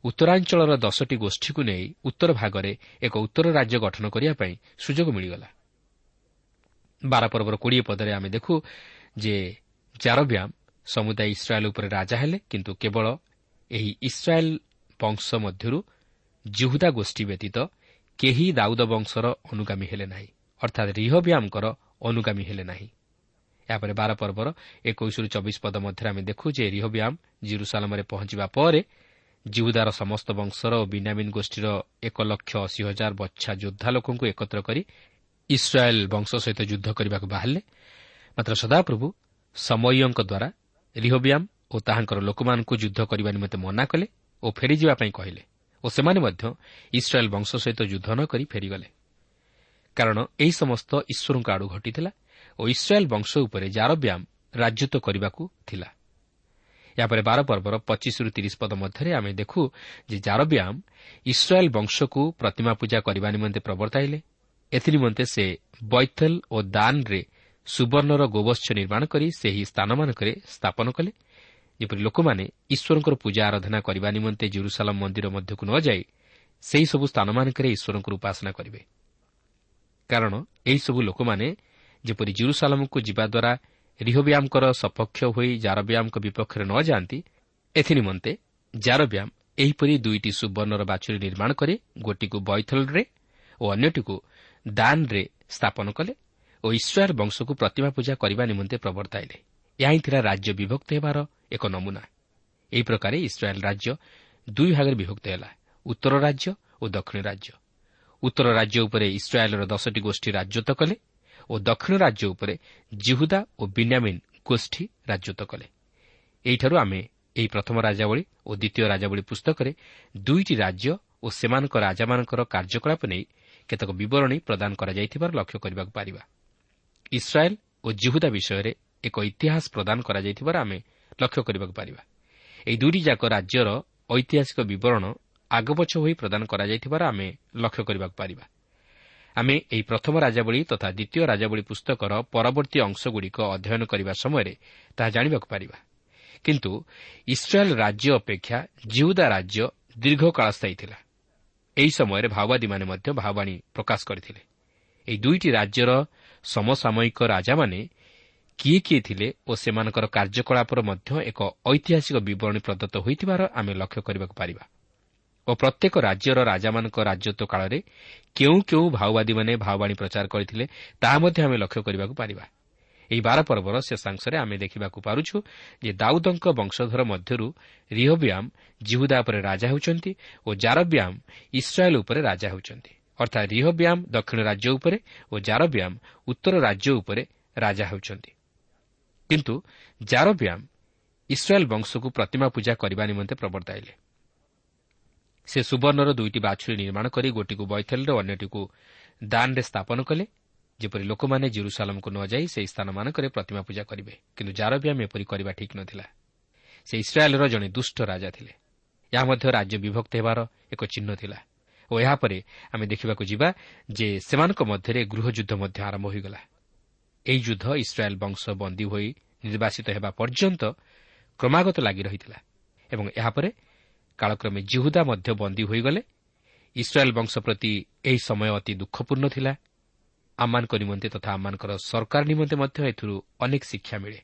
ଉତ୍ତରାଞ୍ଚଳର ଦଶଟି ଗୋଷ୍ଠୀକୁ ନେଇ ଉତ୍ତର ଭାଗରେ ଏକ ଉତ୍ତର ରାଜ୍ୟ ଗଠନ କରିବା ପାଇଁ ସୁଯୋଗ ମିଳିଗଲା। ବାର ପର୍ବର କୋଡ଼ିଏ ପଦରେ ଆମେ ଦେଖୁ ଯେ ଜାରବ୍ୟାମ୍ ସମୁଦାୟ ଇସ୍ରାଏଲ୍ ଉପରେ ରାଜା ହେଲେ କିନ୍ତୁ କେବଳ ଏହି ଇସ୍ରାଏଲ୍ ବଂଶ ମଧ୍ୟରୁ ଜୁହୁଦା ଗୋଷ୍ଠୀ ବ୍ୟତୀତ କେହି ଦାଉଦ ବଂଶର ଅନୁଗାମୀ ହେଲେ ନାହିଁ ଅର୍ଥାତ୍ ରିହବ୍ୟାମ୍ଙ୍କର ଅନୁଗାମୀ ହେଲେ ନାହିଁ। ଏହାପରେ ବାର ପର୍ବର ଏକୋଇଶରୁ ଚବିଶ ପଦ ମଧ୍ୟରେ ଆମେ ଦେଖୁ ଯେ ରିହବ୍ୟାମ୍ ଜିରୁସାଲମରେ ପହଞ୍ଚିବା ପରେ ଜିହୁଦାର ସମସ୍ତ ବଂଶର ଓ ବିନାମିନ୍ ଗୋଷ୍ଠୀର ଏକ ଲକ୍ଷ ଅଶୀ ହଜାର ବଛା ଯୋଦ୍ଧା ଲୋକଙ୍କୁ ଏକତ୍ର କରି ଇସ୍ରାଏଲ୍ ବଂଶ ସହିତ ଯୁଦ୍ଧ କରିବାକୁ ବାହାରିଲେ ମାତ୍ର ସଦାପ୍ରଭୁ ସମୟଙ୍କ ଦ୍ୱାରା ରିହୋବିଆମ୍ ଓ ତାହାଙ୍କର ଲୋକମାନଙ୍କୁ ଯୁଦ୍ଧ କରିବା ନିମନ୍ତେ ମନା କଲେ ଓ ଫେରିଯିବା ପାଇଁ କହିଲେ ଓ ସେମାନେ ମଧ୍ୟ ଇସ୍ରାଏଲ୍ ବଂଶ ସହିତ ଯୁଦ୍ଧ ନ କରି ଫେରିଗଲେ କାରଣ ଏହି ସମସ୍ତ ଈଶ୍ୱରଙ୍କ ଆଡ଼ୁ ଘଟିଥିଲା ଓ ଇସ୍ରାଏଲ୍ ବଂଶ ଉପରେ ଜାରବ୍ୟାମ୍ ରାଜତ୍ୱ କରିବାକୁ ଥିଲା ଏହାପରେ ବାର ପର୍ବର ପଚିଶରୁ ତିରିଶ ପଦ ମଧ୍ୟରେ ଆମେ ଦେଖୁ ଯେ ଜାରବ୍ୟାମ୍ ଇସ୍ରାଏଲ୍ ବଂଶକୁ ପ୍ରତିମା ପୂଜା କରିବା ନିମନ୍ତେ ପ୍ରବର୍ତ୍ତାଇଲେ ଏଥିନିମନ୍ତେ ସେ ବୈଥଲ୍ ଓ ଦାନ୍ରେ ସୁବର୍ଣ୍ଣର ଗୋବତ୍ସ ନିର୍ମାଣ କରି ସେହି ସ୍ଥାନମାନଙ୍କରେ ସ୍ଥାପନ କଲେ। ଯେପରି ଲୋକମାନେ ଈଶ୍ୱରଙ୍କର ପୂଜା ଆରାଧନା କରିବା ନିମନ୍ତେ ଜେରୁସାଲାମ ମନ୍ଦିର ମଧ୍ୟକୁ ନ ଯାଇ ସେହିସବୁ ସ୍ଥାନମାନଙ୍କରେ ଈଶ୍ୱରଙ୍କର ଉପାସନା କରିବେ। କାରଣ ଏହିସବୁ ଲୋକମାନେ ଯେପରି ଜେରୁସାଲାମକୁ ଯିବା ଦ୍ୱାରା ରିହବ୍ୟାମ୍ଙ୍କର ସପକ୍ଷ ହୋଇ ଜାରବ୍ୟାମ୍ଙ୍କ ବିପକ୍ଷରେ ନ ଯାଆନ୍ତି ଏଥିନିମନ୍ତେ ଜାରବ୍ୟାମ୍ ଏହିପରି ଦୁଇଟି ସୁବର୍ଣ୍ଣର ବାଛୁରୀ ନିର୍ମାଣ କରି ଗୋଟିକୁ ବୈଥଲରେ ଓ ଅନ୍ୟଟିକୁ ଦାନ୍ରେ ସ୍ଥାପନ କଲେ ଓ ଇସ୍ରାଏଲ୍ ବଂଶକୁ ପ୍ରତିମା ପୂଜା କରିବା ନିମନ୍ତେ ପ୍ରବର୍ତ୍ତାଇଲେ। ଏହା ହିଁ ଥିଲା ରାଜ୍ୟ ବିଭକ୍ତ ହେବାର ଏକ ନମୁନା। ଏହି ପ୍ରକାର ଇସ୍ରାଏଲ୍ ରାଜ୍ୟ ଦୁଇ ଭାଗରେ ବିଭକ୍ତ ହେଲା ଉତ୍ତର ରାଜ୍ୟ ଓ ଦକ୍ଷିଣ ରାଜ୍ୟ। ଉତ୍ତର ରାଜ୍ୟ ଉପରେ ଇସ୍ରାଏଲ୍ର ଦଶଟି ଗୋଷ୍ଠୀ ରାଜତ୍ୱ କଲେ ଓ ଦକ୍ଷିଣ ରାଜ୍ୟ ଉପରେ ଜିହୁଦା ଓ ବିନ୍ୟାମିନ୍ ଗୋଷ୍ଠୀ ରାଜତ୍ୱ କଲେ। ଏହିଠାରୁ ଆମେ ଏହି ପ୍ରଥମ ରାଜାବଳୀ ଓ ଦ୍ୱିତୀୟ ରାଜାବଳୀ ପୁସ୍ତକରେ ଦୁଇଟି ରାଜ୍ୟ ଓ ସେମାନଙ୍କ ରାଜାମାନଙ୍କର କାର୍ଯ୍ୟକଳାପ ନେଇ କେତେକ ବିବରଣୀ ପ୍ରଦାନ କରାଯାଇଥିବାର ଲକ୍ଷ୍ୟ କରିବାକୁ ପାରିବା। ଇସ୍ରାଏଲ୍ ଓ ଜିହୁଦା ବିଷୟରେ ଏକ ଇତିହାସ ପ୍ରଦାନ କରାଯାଇଥିବାର ଆମେ ଲକ୍ଷ୍ୟ କରିବାକୁ ପାରିବା। ଏହି ଦୁଇଟିଯାକ ରାଜ୍ୟର ଐତିହାସିକ ବିବରଣ ଆଗପଛ ହୋଇ ପ୍ରଦାନ କରାଯାଇଥିବାର ଆମେ ଲକ୍ଷ୍ୟ କରିବାକୁ ପାରିବା। ଆମେ ଏହି ପ୍ରଥମ ରାଜାବଳୀ ତଥା ଦ୍ୱିତୀୟ ରାଜାବଳୀ ପୁସ୍ତକର ପରବର୍ତ୍ତୀ ଅଂଶଗୁଡ଼ିକ ଅଧ୍ୟୟନ କରିବା ସମୟରେ ତାହା ଜାଣିବାକୁ ପାରିବା। କିନ୍ତୁ ଇସ୍ରାଏଲ୍ ରାଜ୍ୟ ଅପେକ୍ଷା ଜିହୁଦା ରାଜ୍ୟ ଦୀର୍ଘକାଳ ସ୍ଥାୟୀ ଥିଲା। ଏହି ସମୟରେ ମାଓବାଦୀମାନେ ମଧ୍ୟ ଭାଓବାଣୀ ପ୍ରକାଶ କରିଥିଲେ। ଏହି ଦୁଇଟି ରାଜ୍ୟର ସମସାମୟିକ ରାଜାମାନେ କିଏ କିଏ ଥିଲେ ଓ ସେମାନଙ୍କର କାର୍ଯ୍ୟକଳାପର ମଧ୍ୟ ଏକ ଐତିହାସିକ ବିବରଣୀ ପ୍ରଦତ୍ତ ହୋଇଥିବାର ଆମେ ଲକ୍ଷ୍ୟ କରିବାକୁ ପାରିବା। ଓ ପ୍ରତ୍ୟେକ ରାଜ୍ୟର ରାଜାମାନଙ୍କ ରାଜତ୍ୱ କାଳରେ କେଉଁ କେଉଁ ଭାଓବାଦୀମାନେ ଭାଓବାଣୀ ପ୍ରଚାର କରିଥିଲେ ତାହା ମଧ୍ୟ ଆମେ ଲକ୍ଷ୍ୟ କରିବାକୁ ପାରିବା। ଏହି ବାର ପର୍ବର ଶେଷାଂଶରେ ଆମେ ଦେଖିବାକୁ ପାରୁଛୁ ଯେ ଦାଉଦଙ୍କ ବଂଶଧର ମଧ୍ୟରୁ ରିହବ୍ୟାମ୍ ଜିହୁଦା ଉପରେ ରାଜା ହେଉଛନ୍ତି ଓ ଜାରବ୍ୟାମ୍ ଇସ୍ରାଏଲ୍ ଉପରେ ରାଜା ହେଉଛନ୍ତି। ଅର୍ଥାତ୍ ରିହବ୍ୟାମ୍ ଦକ୍ଷିଣ ରାଜ୍ୟ ଉପରେ ଓ ଜାରବ୍ୟାମ୍ ଉତ୍ତର ରାଜ୍ୟ ଉପରେ ରାଜା ହେଉଛନ୍ତି। କିନ୍ତୁ ଜାରବ୍ୟାମ୍ ଇସ୍ରାଏଲ୍ ବଂଶକୁ ପ୍ରତିମା ପୂଜା କରିବା ନିମନ୍ତେ ପ୍ରବର୍ତ୍ତାଇଲେ। ସେ ସୁବର୍ଣ୍ଣର ଦୁଇଟି ବାଛୁରୀ ନିର୍ମାଣ କରି ଗୋଟିକୁ ବୈଥଲରେ ଅନ୍ୟଟିକୁ ଦାନରେ ସ୍ଥାପନ କଲେ ଯେପରି ଲୋକମାନେ ଜିରୁସାଲମକୁ ନ ଯାଇ ସେହି ସ୍ଥାନମାନଙ୍କରେ ପ୍ରତିମା ପୂଜା କରିବେ କିନ୍ତୁ ଜାରବ୍ୟାମ୍ ଏପରି କରିବା ଠିକ୍ ନ ଥିଲା ସେ ଇସ୍ରାଏଲ୍ର ଜଣେ ଦୁଷ୍ଟ ରାଜା ଥିଲେ। ଏହା ମଧ୍ୟ ରାଜ୍ୟ ବିଭକ୍ତ ହେବାର ଏକ ଚିହ୍ନ ଥିଲା। ଓ ଏହାପରେ ଆମେ ଦେଖିବାକୁ ଯିବା ଯେ ସେମାନଙ୍କ ମଧ୍ୟରେ ଗୃହଯୁଦ୍ଧ ମଧ୍ୟ ଆରମ୍ଭ ହୋଇଗଲା। ଏହି ଯୁଦ୍ଧ ଇସ୍ରାଏଲ୍ ବଂଶ ବନ୍ଦୀ ହୋଇ ନିର୍ବାସିତ ହେବା ପର୍ଯ୍ୟନ୍ତ କ୍ରମାଗତ ଲାଗି ରହିଥିଲା ଏବଂ ଏହାପରେ କାଳକ୍ରମେ ଜିହୁଦା ମଧ୍ୟ ବନ୍ଦୀ ହୋଇଗଲେ। ଇସ୍ରାଏଲ୍ ବଂଶ ପ୍ରତି ଏହି ସମୟ ଅତି ଦୁଃଖପୂର୍ଣ୍ଣ ଥିଲା। ଆମମାନଙ୍କ ନିମନ୍ତେ ତଥା ଆମମାନଙ୍କର ସରକାର ନିମନ୍ତେ ମଧ୍ୟ ଏଥିରୁ ଅନେକ ଶିକ୍ଷା ମିଳେ।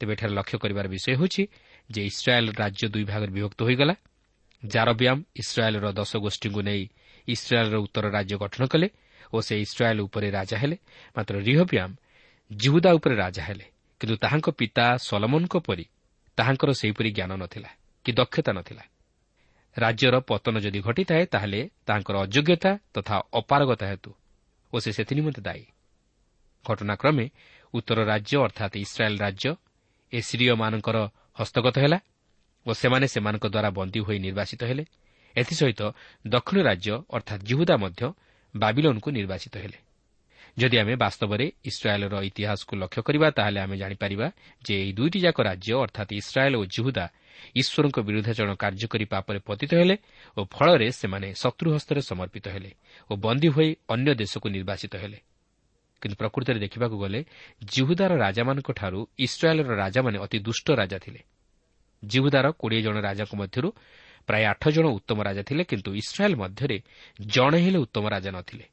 ତେବେ ଏଠାରେ ଲକ୍ଷ୍ୟ କରିବାର ବିଷୟ ହେଉଛି ଯେ ଇସ୍ରାଏଲ୍ ରାଜ୍ୟ ଦୁଇ ଭାଗରେ ବିଭକ୍ତ ହୋଇଗଲା। ଜାରବ୍ୟାମ୍ ଇସ୍ରାଏଲ୍ର ଦଶ ଗୋଷ୍ଠୀଙ୍କୁ ନେଇ ଇସ୍ରାଏଲ୍ର ଉତ୍ତର ରାଜ୍ୟ ଗଠନ କଲେ ଓ ସେ ଇସ୍ରାଏଲ୍ ଉପରେ ରାଜା ହେଲେ। ମାତ୍ର ରିହବ୍ୟାମ୍ ଜିହୁଦା ଉପରେ ରାଜା ହେଲେ। କିନ୍ତୁ ତାହାଙ୍କ ପିତା ସଲମନଙ୍କ ପରି ତାହାଙ୍କର ସେହିପରି ଜ୍ଞାନ ନଥିଲା କି ଦକ୍ଷତା ନଥିଲା। ରାଜ୍ୟର ପତନ ଯଦି ଘଟିଥାଏ ତାହେଲେ ତାଙ୍କର ଅଯୋଗ୍ୟତା ତଥା ଅପାରଗତା ହେତୁ ଓ ସେ ସେଥିନିମନ୍ତେ ଦାୟୀ ଘଟଣାକ୍ରମେ ଉତ୍ତର ରାଜ୍ୟ ଅର୍ଥାତ୍ ଇସ୍ରାଏଲ୍ ରାଜ୍ୟ ଏସିରିୟମାନଙ୍କର ହସ୍ତଗତ ହେଲା ଓ ସେମାନେ ସେମାନଙ୍କ ଦ୍ୱାରା ବନ୍ଦୀ ହୋଇ ନିର୍ବାସିତ ହେଲେ। ଏଥିସହିତ ଦକ୍ଷିଣ ରାଜ୍ୟ ଅର୍ଥାତ୍ ଜିହୁଦା ମଧ୍ୟ ବାବିଲନ୍କୁ ନିର୍ବାସିତ ହେଲେ। ଯଦି ଆମେ ବାସ୍ତବରେ ଇସ୍ରାଏଲ୍ର ଇତିହାସକୁ ଲକ୍ଷ୍ୟ କରିବା ତାହେଲେ ଆମେ ଜାଣିପାରିବା ଯେ ଏହି ଦୁଇଟିଯାକ ରାଜ୍ୟ ଅର୍ଥାତ୍ ଇସ୍ରାଏଲ୍ ଓ ଜିହୁଦା ଈଶ୍ୱରଙ୍କ ବିରୁଦ୍ଧାଚରଣ କାର୍ଯ୍ୟ କରି ପାପରେ ପତିତ ହେଲେ ଓ ଫଳରେ ସେମାନେ ଶତ୍ରୁ ହସ୍ତରେ ସମର୍ପିତ ହେଲେ ଓ ବନ୍ଦୀ ହୋଇ ଅନ୍ୟ ଦେଶକୁ ନିର୍ବାସିତ ହେଲେ। କିନ୍ତୁ ପ୍ରକୃତରେ ଦେଖିବାକୁ ଗଲେ ଜିହୁଦାର ରାଜାମାନଙ୍କଠାରୁ ଇସ୍ରାଏଲ୍ର ରାଜାମାନେ ଅତି ଦୁଷ୍ଟ ରାଜା ଥିଲେ। ଜିହୁଦାର କୋଡ଼ିଏ ଜଣ ରାଜାଙ୍କ ମଧ୍ୟରୁ ପ୍ରାୟ ଆଠ ଜଣ ଉତ୍ତମ ରାଜା ଥିଲେ କିନ୍ତୁ ଇସ୍ରାଏଲ୍ ମଧ୍ୟରେ ଜଣେ ହେଲେ ଉତ୍ତମ ରାଜା ନ ଥିଲେ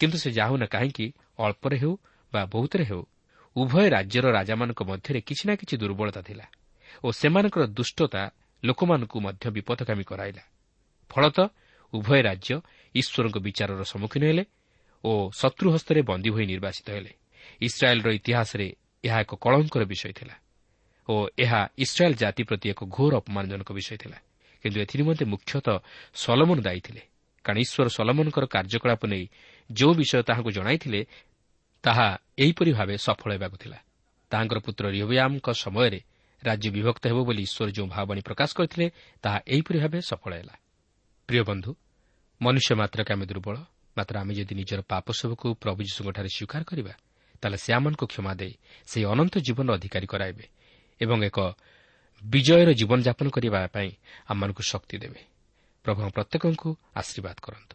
କିନ୍ତୁ ସେ ଯାହୁନା କାହିଁକି ଅଳ୍ପରେ ହେଉ ବା ବହୁତରେ ହେଉ ଉଭୟ ରାଜ୍ୟର ରାଜାମାନଙ୍କ ମଧ୍ୟରେ କିଛି ନା କିଛି ଦୁର୍ବଳତା ଥିଲା। ଓ ସେମାନଙ୍କର ଦୁଷ୍ଟତା ଲୋକମାନଙ୍କୁ ମଧ୍ୟ ବିପଦକାମୀ କରାଇଲା। ଫଳତଃ ଉଭୟ ରାଜ୍ୟ ଈଶ୍ୱରଙ୍କ ବିଚାରର ସମ୍ମୁଖୀନ ହେଲେ ଓ ଶତ୍ରୁ ହସ୍ତରେ ବନ୍ଦୀ ହୋଇ ନିର୍ବାସିତ ହେଲେ। ଇସ୍ରାଏଲ୍ର ଇତିହାସରେ ଏହା ଏକ କଳଙ୍କର ବିଷୟ ଥିଲା ଓ ଏହା ଇସ୍ରାଏଲ୍ ଜାତି ପ୍ରତି ଏକ ଘୋର ଅପମାନଜନକ ବିଷୟ ଥିଲା। କିନ୍ତୁ ଏଥିନିମନ୍ତେ ମୁଖ୍ୟତଃ ସଲମନ ଦାୟୀ ଥିଲେ। କାରଣ ଈଶ୍ୱର ସଲମନଙ୍କର କାର୍ଯ୍ୟକଳାପ ନେଇ ଯେଉଁ ବିଷୟ ତାହାଙ୍କୁ ଜଣାଇଥିଲେ ତାହା ଏହିପରି ଭାବେ ସଫଳ ହେବାକୁ ଥିଲା। ତାହାଙ୍କର ପୁତ୍ର ରିହବିଆମଙ୍କ ସମୟରେ ରାଜ୍ୟ ବିଭକ୍ତ ହେବ ବୋଲି ଈଶ୍ୱର ଯେଉଁ ଭାବବାଣୀ ପ୍ରକାଶ କରିଥିଲେ ତାହା ଏହିପରି ଭାବେ ସଫଳ ହେଲା। ପ୍ରିୟ ବନ୍ଧୁ ମନୁଷ୍ୟ ମାତ୍ରକେ ଆମେ ଦୁର୍ବଳ ମାତ୍ର ଆମେ ଯଦି ନିଜର ପାପ ସବୁକୁ ପ୍ରଭୁ ଯୀଶୁଙ୍କଠାରେ ସ୍ୱୀକାର କରିବା ତାହେଲେ ସେ ଆମମାନଙ୍କୁ କ୍ଷମା ଦେଇ ସେହି ଅନନ୍ତ ଜୀବନର ଅଧିକାରୀ କରାଇବେ ଏବଂ ଏକ ବିଜୟର ଜୀବନଯାପନ କରିବା ପାଇଁ ଆମମାନଙ୍କୁ ଶକ୍ତି ଦେବେ। ପ୍ରଭୁ ପ୍ରତ୍ୟେକଙ୍କୁ ଆଶୀର୍ବାଦ କରନ୍ତୁ।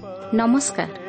ନମସ୍କାର